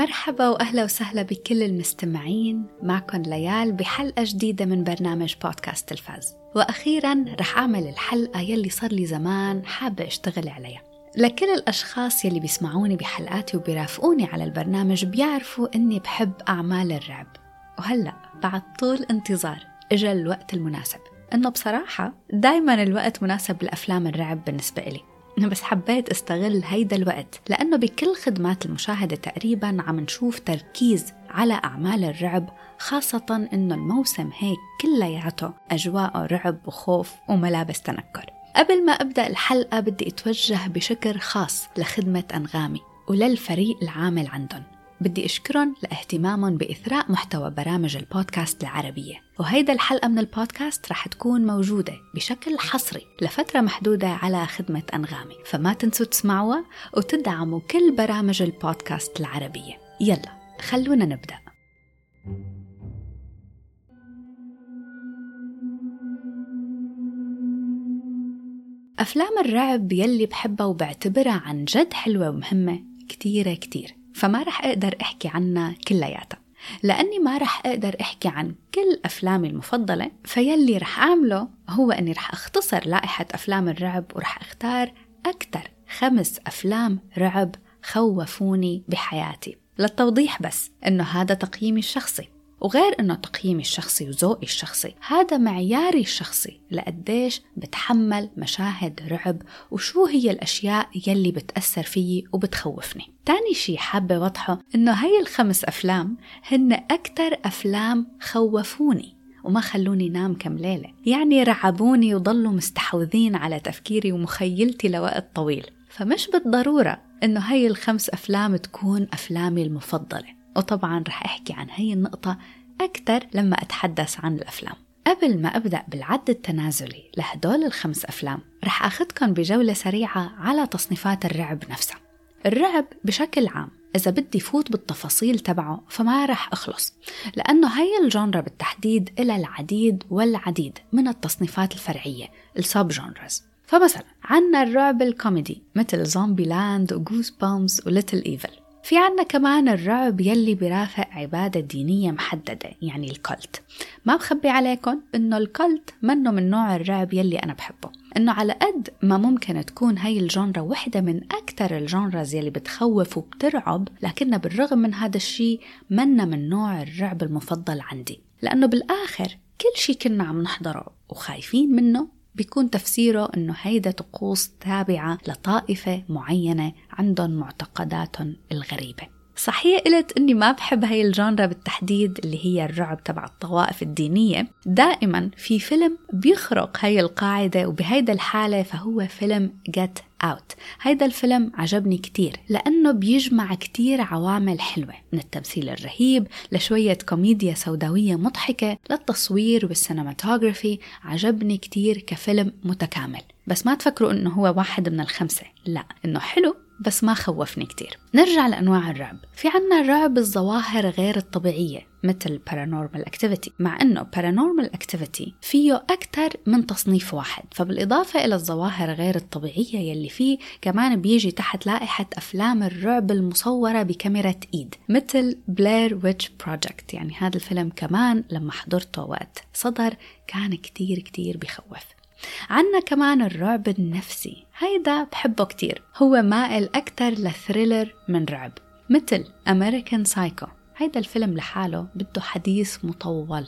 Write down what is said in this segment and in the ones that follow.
مرحبا وأهلا وسهلا بكل المستمعين. معكم ليال بحلقة جديدة من برنامج بودكاست تلفاز. وأخيرا رح أعمل الحلقة يلي صار لي زمان حابة أشتغل عليها. لكل الأشخاص يلي بيسمعوني بحلقاتي وبيرافقوني على البرنامج بيعرفوا إني بحب أعمال الرعب. وهلأ بعد طول انتظار إجا الوقت المناسب. إنه بصراحة دايما الوقت مناسب لأفلام الرعب بالنسبة إلي. بس حبيت أستغل هيدا الوقت لأنه بكل خدمات المشاهدة تقريبا عم نشوف تركيز على أعمال الرعب خاصة إنه الموسم هيك كلياته أجواءه رعب وخوف وملابس تنكر. قبل ما أبدأ الحلقة بدي أتوجه بشكر خاص لخدمة أنغامي وللفريق العامل عندهم. بدي أشكرهم لاهتمامهم بإثراء محتوى برامج البودكاست العربية. وهيدا الحلقة من البودكاست رح تكون موجودة بشكل حصري لفترة محدودة على خدمة أنغامي. فما تنسوا تسمعوها وتدعموا كل برامج البودكاست العربية. يلا خلونا نبدأ. أفلام الرعب يلي بحبها وبعتبرها عن جد حلوة ومهمة كتيرة كتير. فما رح أقدر أحكي عنها كلياتها. لأني ما رح أقدر أحكي عن كل أفلامي المفضلة فيلي رح أعمله هو أني رح أختصر لائحة أفلام الرعب ورح أختار أكثر خمس أفلام رعب خوفوني بحياتي. للتوضيح بس أنه هذا تقييمي الشخصي. وغير إنه تقييمي الشخصي وذوقي الشخصي. هذا معياري الشخصي لقديش بتحمل مشاهد رعب وشو هي الأشياء يلي بتأثر فيي وبتخوفني. تاني شي حابة وضحه إنه هاي الخمس أفلام هن أكثر أفلام خوفوني وما خلوني نام كم ليلة. يعني رعبوني وضلوا مستحوذين على تفكيري ومخيلتي لوقت طويل. فمش بالضرورة إنه هاي الخمس أفلام تكون أفلامي المفضلة. وطبعا رح أحكي عن هي النقطة أكثر لما أتحدث عن الأفلام. قبل ما أبدأ بالعد التنازلي لهدول الخمس أفلام رح أخذكم بجولة سريعة على تصنيفات الرعب نفسها. الرعب بشكل عام إذا بدي فوت بالتفاصيل تبعه فما رح أخلص لأنه هي ال genre بالتحديد إلى العديد والعديد من التصنيفات الفرعية ال sub genres فمثلا عنا الرعب الكوميدي مثل Zombieland و Goosebumps و Little Evil في عنا كمان الرعب يلي برافق عبادة دينية محددة يعني ال cult ما بخبي عليكم إنه ال cult منه من نوع الرعب يلي أنا بحبه. إنه على قد ما ممكن تكون هاي ال genre وحدة من أكثر ال genres يلي بتخوف وبترعب لكنها بالرغم من هذا الشيء منا من نوع الرعب المفضل عندي. لأنه بالآخر كل شيء كنا عم نحضره وخايفين منه بيكون تفسيره إنه هيدا طقوس تابعة لطائفة معينة عندهم معتقداتهم الغريبة. صحيح قلت إني ما بحب هاي ال genre بالتحديد اللي هي الرعب تبع الطوائف الدينية. دائما في فيلم بيخرق هاي القاعدة وبهيدا الحالة فهو فيلم Get Out. هيدا الفيلم عجبني كتير لأنه بيجمع كتير عوامل حلوة من التمثيل الرهيب لشوية كوميديا سوداوية مضحكة للتصوير وال cinematography عجبني كتير كفيلم متكامل. بس ما تفكروا إنه هو واحد من الخمسة لا إنه حلو بس ما خوفني كتير. نرجع لأنواع الرعب. في عنا رعب الظواهر غير الطبيعية مثل paranormal activity. مع أنه paranormal activity فيه أكثر من تصنيف واحد. فبالإضافة إلى الظواهر غير الطبيعية يلي فيه كمان بيجي تحت لائحة أفلام الرعب المصورة بكاميرا إيد مثل Blair Witch Project يعني هذا الفيلم كمان لما حضرته وقت صدر كان كتير كتير بخوف. عنا كمان الرعب النفسي. هيدا بحبه كتير. هو مائل أكتر ل thriller من رعب. مثل American Psycho هيدا الفيلم لحاله بده حديث مطول.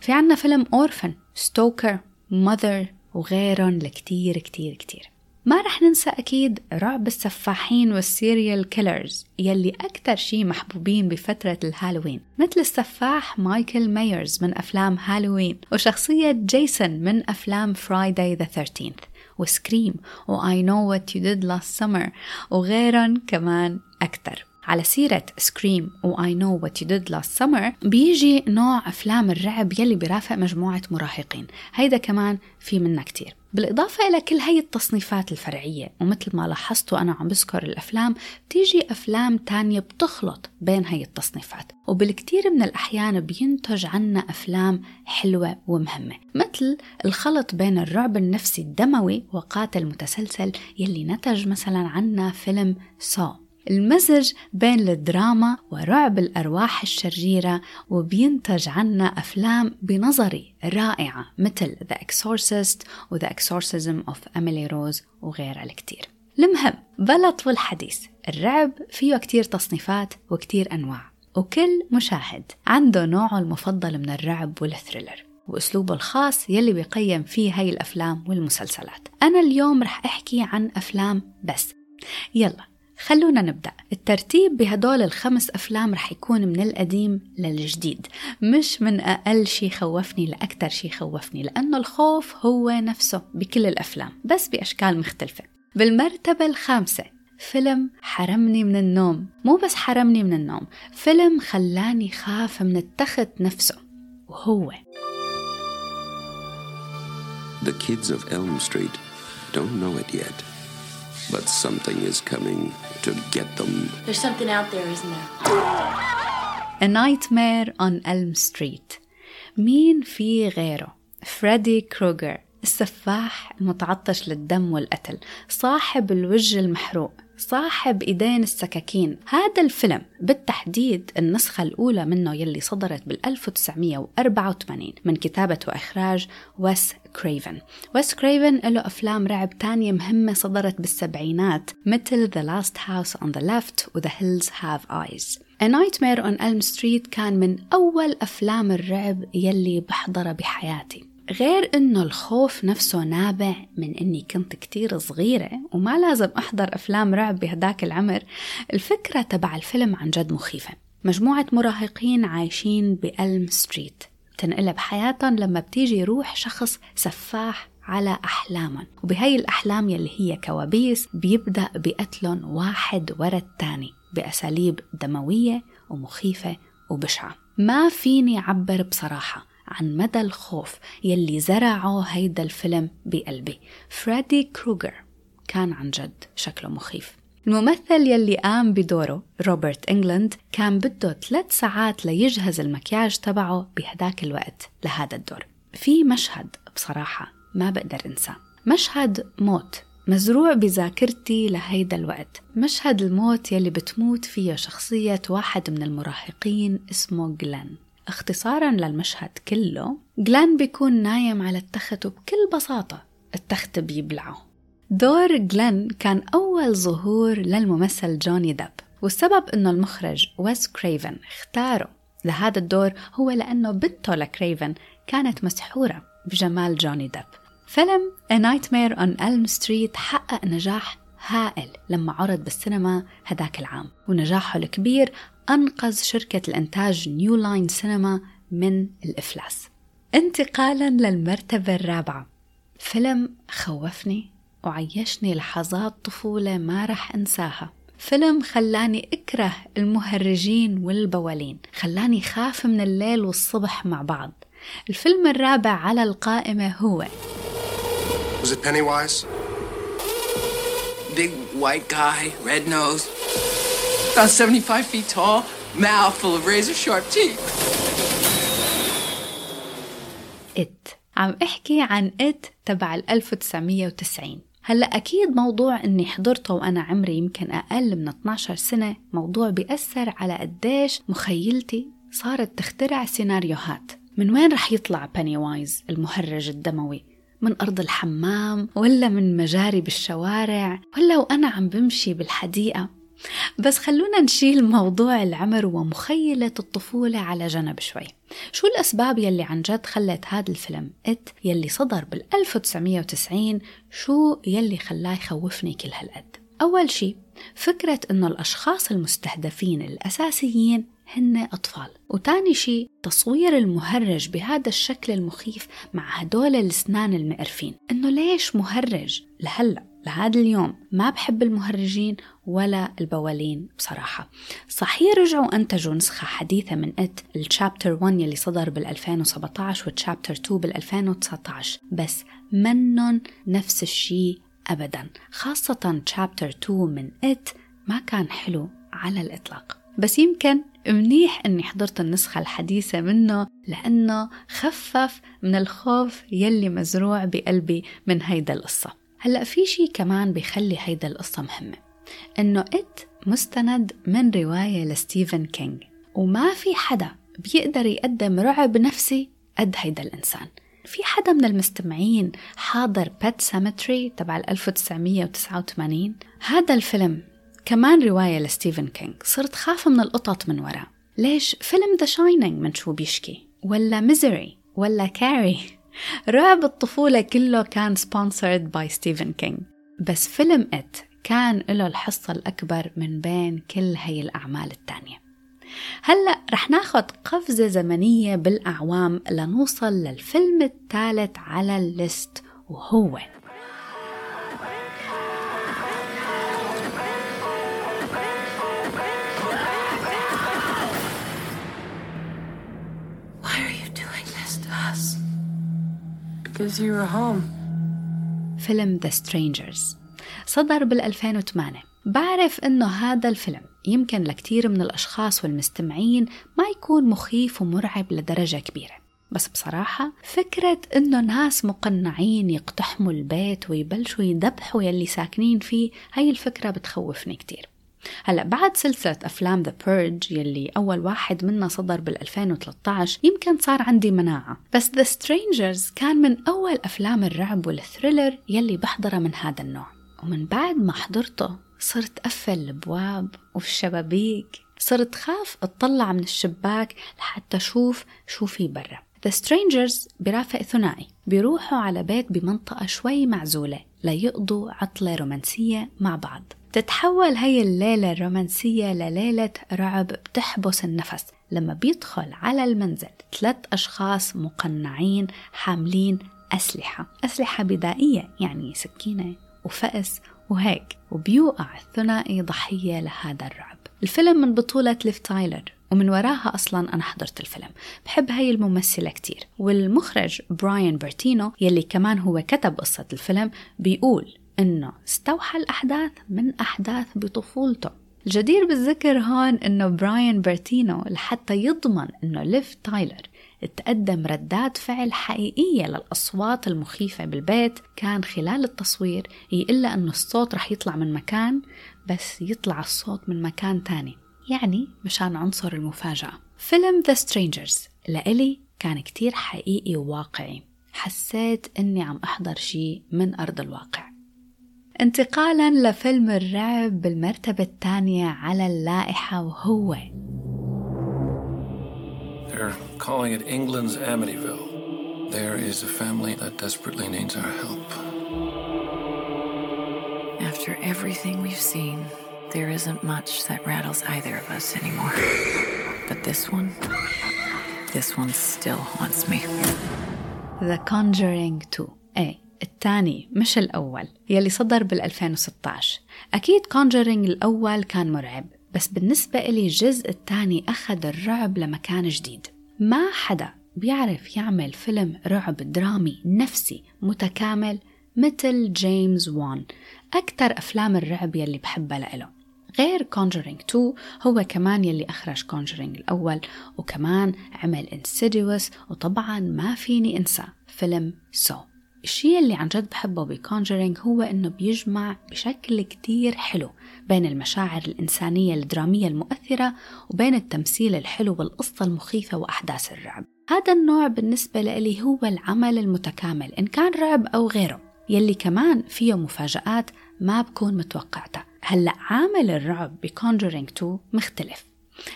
في عنا فيلم Orphan Stoker Mother وغيرهم لكتير كتير كتير. ما رح ننسى أكيد رعب السفاحين وال serial killers يلي أكثر شي محبوبين بفترة الهالوين مثل السفاح مايكل مايرز من أفلام هالوين وشخصية جيسون من أفلام Friday the 13th و Scream و I know what you did last summer وغيرهم كمان أكثر. على سيرة Scream و I know what you did last summer بيجي نوع أفلام الرعب يلي برافق مجموعة مراهقين. هيدا كمان في منا كتير. بالإضافة إلى كل هاي التصنيفات الفرعية ومثل ما لاحظت وأنا عم بذكر الأفلام بتيجي أفلام تانية بتخلط بين هاي التصنيفات. وبالكثير من الأحيان بينتج عنا أفلام حلوة ومهمة مثل الخلط بين الرعب النفسي الدموي وقاتل متسلسل يلي نتج مثلا عنا فيلم سو المزج بين الدراما ورعب الأرواح الشريرة وبينتج عنا أفلام بنظري رائعة مثل The Exorcist و The Exorcism of Emily Rose وغيرها الكتير. المهم بلا طول حديث الرعب فيه كتير تصنيفات وكتير أنواع وكل مشاهد عنده نوعه المفضل من الرعب والثريلر وأسلوبه الخاص يلي بيقيم فيه هاي الأفلام والمسلسلات. أنا اليوم رح أحكي عن أفلام بس. يلا خلونا نبدأ. الترتيب بهدول الخمس أفلام رح يكون من القديم للجديد مش من أقل شي خوفني لأكثر شي خوفني لأنه الخوف هو نفسه بكل الأفلام بس بأشكال مختلفة. بالمرتبة الخامسة فيلم حرمني من النوم. مو بس حرمني من النوم فيلم خلاني خاف من التخت نفسه وهو. The kids of Elm Street don't know it yet, but something is coming to get them. There's something out there, isn't there? A Nightmare on Elm Street مين في غيره؟ فريدي كروغر السفاح المتعطش للدم والقتل صاحب الوجه المحروق صاحب إيدين السكاكين. هذا الفيلم بالتحديد النسخة الأولى منه يلي صدرت بال 1984 من كتابة وإخراج ويس كريفن. ويس كريفن له أفلام رعب تانية مهمة صدرت بالسبعينات مثل The Last House on the Left و The Hills Have Eyes. A Nightmare on Elm Street كان من أول أفلام الرعب يلي بحضرها بحياتي. غير إنه الخوف نفسه نابع من إني كنت كتير صغيرة وما لازم أحضر أفلام رعب بهداك العمر الفكرة تبع الفيلم عن جد مخيفة. مجموعة مراهقين عايشين ب Elm Street تنقلب حياتهم لما بتيجي روح شخص سفاح على أحلامهم. وبهي الأحلام يلي هي كوابيس بيبدأ بقتلهم واحد ورا الثاني بأساليب دموية ومخيفة وبشعة. ما فيني أعبر بصراحة. عن مدى الخوف يلي زرعه هيدا الفيلم بقلبي. فريدي كروغر كان عن جد شكله مخيف. الممثل يلي قام بدوره روبرت إنجلاند كان بده ثلاث ساعات ليجهز المكياج تبعه بهداك الوقت لهذا الدور. في مشهد بصراحة ما بقدر انساه. مشهد موت مزروع بذاكرتي لهيدا الوقت. مشهد الموت يلي بتموت فيه شخصية واحد من المراهقين اسمه جلان اختصارا للمشهد كله جلان بيكون نايم على التخت وبكل بساطة التخت بيبلعه. دور جلان كان أول ظهور للممثل جوني ديب والسبب أنه المخرج ويس كريفن اختاره. لهذا الدور هو لأنه بنته لكريفن كانت مسحورة بجمال جوني ديب. فيلم A Nightmare on Elm Street حقق نجاح هائل لما عرض بالسينما هداك العام ونجاحه الكبير أنقذ شركة الإنتاج New Line Cinema من الإفلاس. انتقالا للمرتبة الرابعة. فيلم خوفني وعيشني لحظات طفولة ما رح أنساها. فيلم خلاني أكره المهرجين والبوالين. خلاني خاف من الليل والصبح مع بعض. الفيلم الرابع على القائمة هو Was it Pennywise? Big white guy, red nose, about 75 feet tall, mouth full of razor sharp teeth. It عم احكي عن It تبع ال 1990 هلا أكيد موضوع إني حضرته وأنا عمري يمكن أقل من 12 سنة موضوع بيأثر على قديش مخيلتي صارت تخترع سيناريوهات. من وين رح يطلع Pennywise المهرج الدموي؟ من أرض الحمام ولا من مجاري بالشوارع ولا وأنا عم بمشي بالحديقة؟ بس خلونا نشيل موضوع العمر ومخيلة الطفولة على جنب شوي. شو الأسباب يلي عن جد خلت هذا الفيلم إت يلي صدر بال 1990 شو يلي خلاه يخوفني كل هالقد؟ أول شي فكرة إنه الأشخاص المستهدفين الأساسيين هن أطفال. وتاني شي تصوير المهرج بهذا الشكل المخيف مع هدول الأسنان المقرفين. إنه ليش مهرج لهلأ؟ لهذا اليوم ما بحب المهرجين ولا البوالين بصراحة. صحيح رجعوا أنتجوا نسخة حديثة من إت الشابتر 1 يلي صدر بال 2017 والشابتر 2 بال 2019 بس منن نفس الشيء أبدا. خاصة شابتر 2 من إت ما كان حلو على الإطلاق. بس يمكن منيح إني حضرت النسخة الحديثة منه لأنه خفف من الخوف يلي مزروع بقلبي من هيدا القصة. هلأ في شي كمان بيخلي هيدا القصة مهمة إنه It مستند من رواية لستيفن كينج وما في حدا بيقدر يقدم رعب نفسي قد هيدا الإنسان. في حدا من المستمعين حاضر Pet Sematary تبع 1989 هذا الفيلم كمان رواية لستيفن كينج صرت خاف من القطط من وراه ليش؟ فيلم The Shining من شو بيشكي؟ ولا Misery ولا Carrie رعب الطفولة كله كان sponsored by ستيفن كينج بس فيلم إت كان له الحصة الأكبر من بين كل هي الأعمال التانية. هلأ رح ناخد قفزة زمنية بالأعوام لنوصل للفيلم الثالث على الليست وهو Because you were home. فيلم The Strangers. صدر بال 2008 بعرف إنه هذا الفيلم يمكن لكتير من الأشخاص والمستمعين ما يكون مخيف ومرعب لدرجة كبيرة. بس بصراحة فكرة إنه ناس مقنعين يقتحموا البيت ويبلشوا يذبحوا يلي ساكنين فيه هاي الفكرة بتخوفني كتير. هلا بعد سلسلة أفلام The Purge يلي أول واحد منا صدر بال 2013 يمكن صار عندي مناعة. بس The Strangers كان من أول أفلام الرعب وال thriller يلي بحضرها من هذا النوع. ومن بعد ما حضرته صرت أقفل الأبواب والشبابيك صرت خاف أطلع من الشباك لحتى أشوف شو في برا. The Strangers برافق ثنائي. بيروحوا على بيت بمنطقة شوي معزولة. ليقضوا عطلة رومانسية مع بعض. تتحول هي الليلة الرومانسية لليلة رعب بتحبس النفس لما بيدخل على المنزل ثلاث أشخاص مقنعين حاملين أسلحة. أسلحة بدائية يعني سكينة وفأس وهيك وبيوقع الثنائي ضحية لهذا الرعب. الفيلم من بطولة ليف تايلر. ومن وراها أصلا أنا حضرت الفيلم. بحب هاي الممثلة كتير. والمخرج براين برتينو يلي كمان هو كتب قصة الفيلم بيقول إنه استوحى الأحداث من أحداث بطفولته. الجدير بالذكر هون إنه براين برتينو لحتى يضمن إنه ليف تايلر تقدم ردات فعل حقيقية للأصوات المخيفة بالبيت. كان خلال التصوير يقول أنه الصوت رح يطلع من مكان بس يطلع الصوت من مكان تاني. يعني مشان عنصر المفاجأة فيلم The Strangers لإلي كان كتير حقيقي وواقعي حسيت أني عم أحضر شيء من أرض الواقع انتقالا لفيلم الرعب بالمرتبة الثانية على اللائحة وهو They're calling it England's Amityville. There is a family that desperately needs our help. After everything we've seen, there isn't much that rattles either of us anymore. But this one, this one still haunts me. The Conjuring 2 إيه الثاني. مش الأول. يلي صدر بال 2016 أكيد Conjuring الأول كان مرعب بس بالنسبة إلي الجزء الثاني أخذ الرعب لمكان جديد. ما حدا بيعرف يعمل فيلم رعب درامي نفسي متكامل مثل جيمس وان أكثر أفلام الرعب يلي بحبها لإله. غير Conjuring 2 هو كمان يلي أخرج Conjuring الأول وكمان عمل Insidious وطبعا ما فيني أنسى فيلم Saw. الشيء اللي عن جد بحبه ب Conjuring هو إنه بيجمع بشكل كتير حلو بين المشاعر الإنسانية الدرامية المؤثرة وبين التمثيل الحلو والقصة المخيفة وأحداث الرعب هذا النوع بالنسبة لي هو العمل المتكامل إن كان رعب أو غيره يلي كمان فيه مفاجآت ما بكون متوقعتها هلأ عامل الرعب بكونجرينج 2 مختلف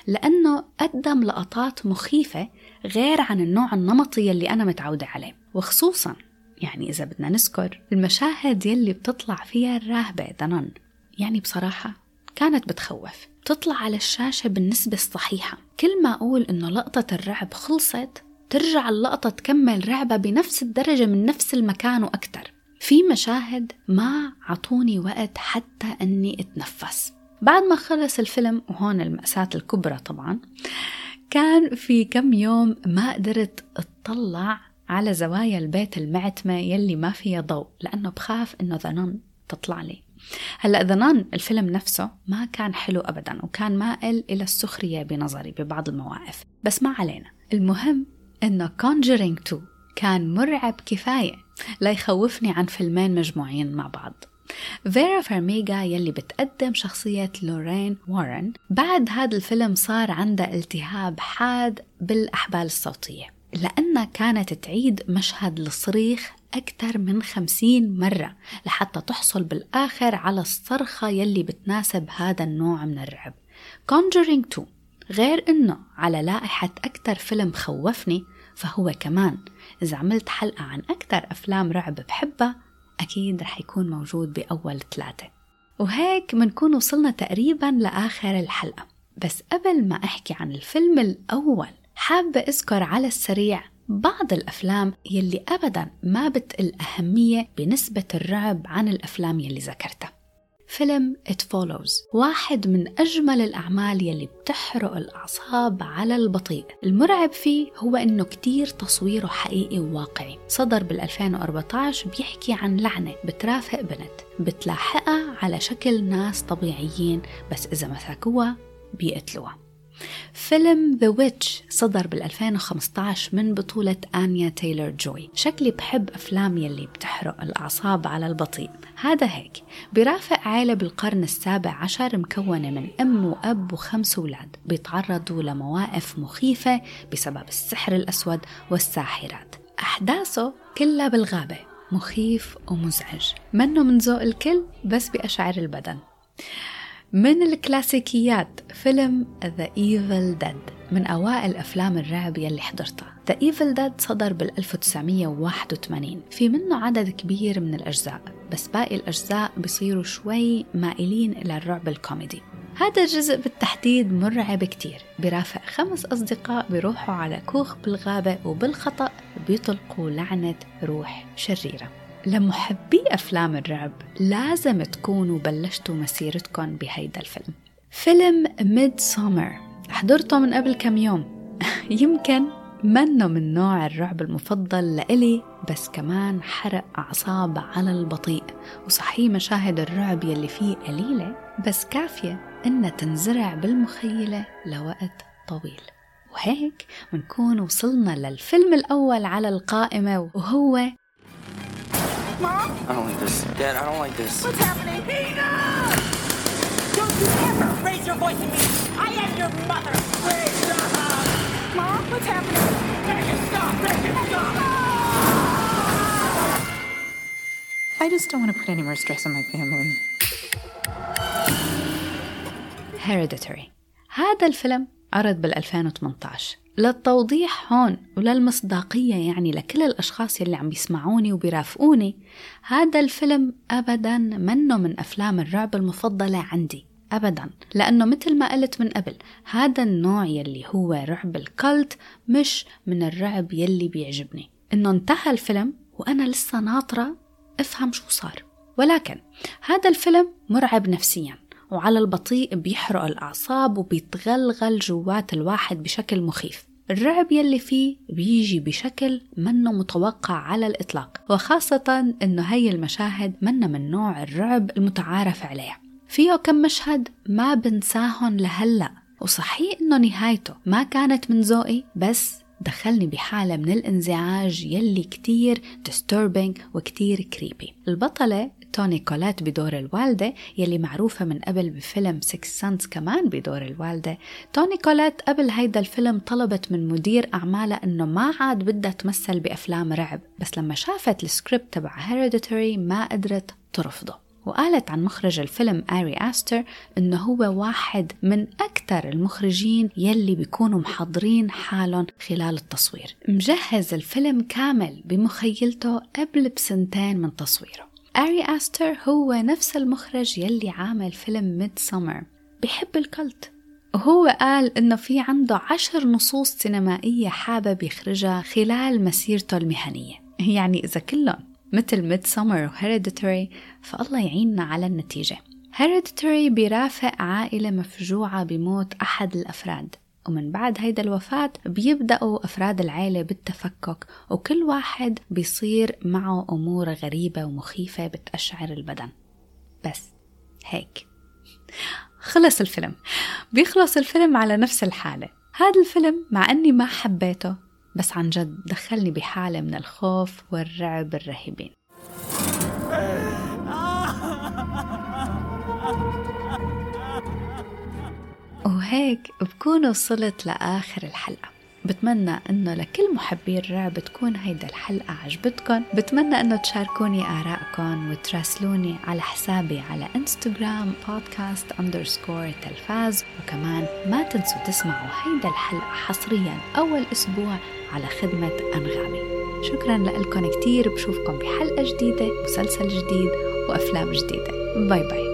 لأنه قدم لقطات مخيفة غير عن النوع النمطي يلي أنا متعودة عليه وخصوصا يعني إذا بدنا نذكر المشاهد يلي بتطلع فيها الراهبة دنان يعني بصراحة كانت بتخوف بتطلع على الشاشة بالنسبة الصحيحة. كل ما أقول إنه لقطة الرعب خلصت ترجع اللقطة تكمل رعبة بنفس الدرجة من نفس المكان وأكتر. في مشاهد ما عطوني وقت حتى أني أتنفس. بعد ما خلص الفيلم وهون المأساة الكبرى طبعا كان في كم يوم ما قدرت أطلع على زوايا البيت المعتمة يلي ما فيها ضوء لأنه بخاف إنه ذنان تطلع لي. هلأ The Nun الفيلم نفسه ما كان حلو ابدا وكان مائل إلى السخرية بنظري ببعض المواقف بس ما علينا. المهم إنه Conjuring 2 كان مرعب كفاية لا يخوفني عن فيلمين مجموعين مع بعض. فيرا فارميغا يلي بتقدم شخصية لورين وارن. بعد هذا الفيلم صار عندها التهاب حاد بالأحبال الصوتية لأنها كانت تعيد مشهد الصريخ أكثر من خمسين مرة لحتى تحصل بالآخر على الصرخة يلي بتناسب هذا النوع من الرعب. Conjuring 2 غير إنه على لائحة أكثر فيلم خوفني فهو كمان إذا عملت حلقة عن أكثر أفلام رعب بحبها أكيد رح يكون موجود بأول ثلاثة. وهيك منكون وصلنا تقريبا لآخر الحلقة. بس قبل ما أحكي عن الفيلم الأول حابة أذكر على السريع بعض الأفلام يلي أبدا ما بتقل أهمية بنسبة الرعب عن الأفلام يلي ذكرتها. فيلم It Follows واحد من أجمل الأعمال يلي بتحرق الأعصاب على البطيء. المرعب فيه هو أنه كتير تصويره حقيقي وواقعي. صدر بال 2014 بيحكي عن لعنة بترافق بنت بتلاحقها على شكل ناس طبيعيين بس إذا مسكوها بيقتلوها. فيلم The Witch صدر بال 2015 من بطولة آنيا تايلور جوي شكلي بحب أفلام يلي بتحرق الأعصاب على البطيء. هذا هيك. برافق عائلة بالقرن السابع عشر مكونة من أم وأب وخمس أولاد. بيتعرضوا لمواقف مخيفة بسبب السحر الأسود والساحرات. أحداثه كلها بالغابة. مخيف ومزعج. منه من ذوق الكل بس بأشعر البدن. من الكلاسيكيات فيلم The Evil Dead من أوائل أفلام الرعب يلي حضرتها The Evil Dead صدر بال 1981 في منه عدد كبير من الأجزاء بس باقي الأجزاء بيصيروا شوي مائلين إلى الرعب الكوميدي. هذا الجزء بالتحديد مرعب كتير برافق خمس أصدقاء بيروحوا على كوخ بالغابة وبالخطأ بيطلقوا لعنة روح شريرة. لمحبي أفلام الرعب لازم تكونوا بلشتوا مسيرتكم بهيدا الفيلم. فيلم ميد سومر حضرته من قبل كم يوم. يمكن منه من نوع الرعب المفضل لإلي بس كمان حرق أعصاب على البطيء وصحي مشاهد الرعب يلي فيه قليلة بس كافية إنها تنزرع بالمخيلة لوقت طويل. وهيك منكون وصلنا للفيلم الأول على القائمة وهو Mom? I don't like this. Dad, I don't like this. What's happening? Tina! Don't you ever raise your voice at me! I am your mother! Please stop! Mom, what's happening? Make it stop! Make it stop! I just don't want to put any more stress on my family. Hereditary هذا الفيلم عرض بال 2018 للتوضيح هون وللمصداقية يعني لكل الأشخاص يلي عم بيسمعوني وبيرافقوني. هذا الفيلم أبدا منه من أفلام الرعب المفضلة عندي أبدا. لأنه مثل ما قلت من قبل هذا النوع يلي هو رعب الكلت مش من الرعب يلي بيعجبني. إنه انتهى الفيلم وأنا لسه ناطرة أفهم شو صار. ولكن هذا الفيلم مرعب نفسياً وعلى البطيء بيحرق الأعصاب وبيتغلغل جوات الواحد بشكل مخيف. الرعب يلي فيه بيجي بشكل منه متوقع على الإطلاق وخاصة إنه هي المشاهد منه من نوع الرعب المتعارف عليه فيه كم مشهد ما بنساهن لهلأ وصحيح إنه نهايته ما كانت من ذوقي بس دخلني بحالة من الإنزعاج يلي كتير disturbing وكتير creepy البطلة توني كولات بدور الوالدة يلي معروفة من قبل بفيلم Sixth Sense كمان بدور الوالدة. توني كولات قبل هيدا الفيلم طلبت من مدير أعمالها أنه ما عاد بدها تمثل بأفلام رعب بس لما شافت السكريبت تبع Hereditary ما قدرت ترفضه. وقالت عن مخرج الفيلم آري أستر إنه هو واحد من أكثر المخرجين يلي بيكونوا محضرين حالهم خلال التصوير. مجهز الفيلم كامل بمخيلته قبل بسنتين من تصويره. آري أستر هو نفس المخرج يلي عامل فيلم Midsommar بحب ال cult. وهو قال إنه في عنده عشر نصوص سينمائية حابب يخرجها خلال مسيرته المهنية. يعني إذا كلهم مثل Midsommar و Hereditary فالله يعيننا على النتيجة. هيريديتري بيرافق عائلة مفجوعة بموت أحد الأفراد. ومن بعد هيدا الوفاة بيبدأوا أفراد العيلة بالتفكك وكل واحد بيصير معه أمور غريبة ومخيفة بتأشعر البدن. بس هيك. خلص الفيلم. بيخلص الفيلم على نفس الحالة. هذا الفيلم مع أني ما حبيته بس عن جد دخلني بحالة من الخوف والرعب الرهيبين. وهيك بكون وصلت لآخر الحلقة. بتمنى إنه لكل محبي الرعب تكون هيدا الحلقة عجبتكم بتمنى إنه تشاركوني آرائكم وتراسلوني على حسابي على انستغرام بودكاست اندرسكور تلفاز. وكمان ما تنسوا تسمعوا هيدا الحلقة حصريا أول أسبوع على خدمة أنغامي. شكرا لكم كتير. بشوفكم بحلقة جديدة مسلسل جديد وأفلام جديدة. باي باي.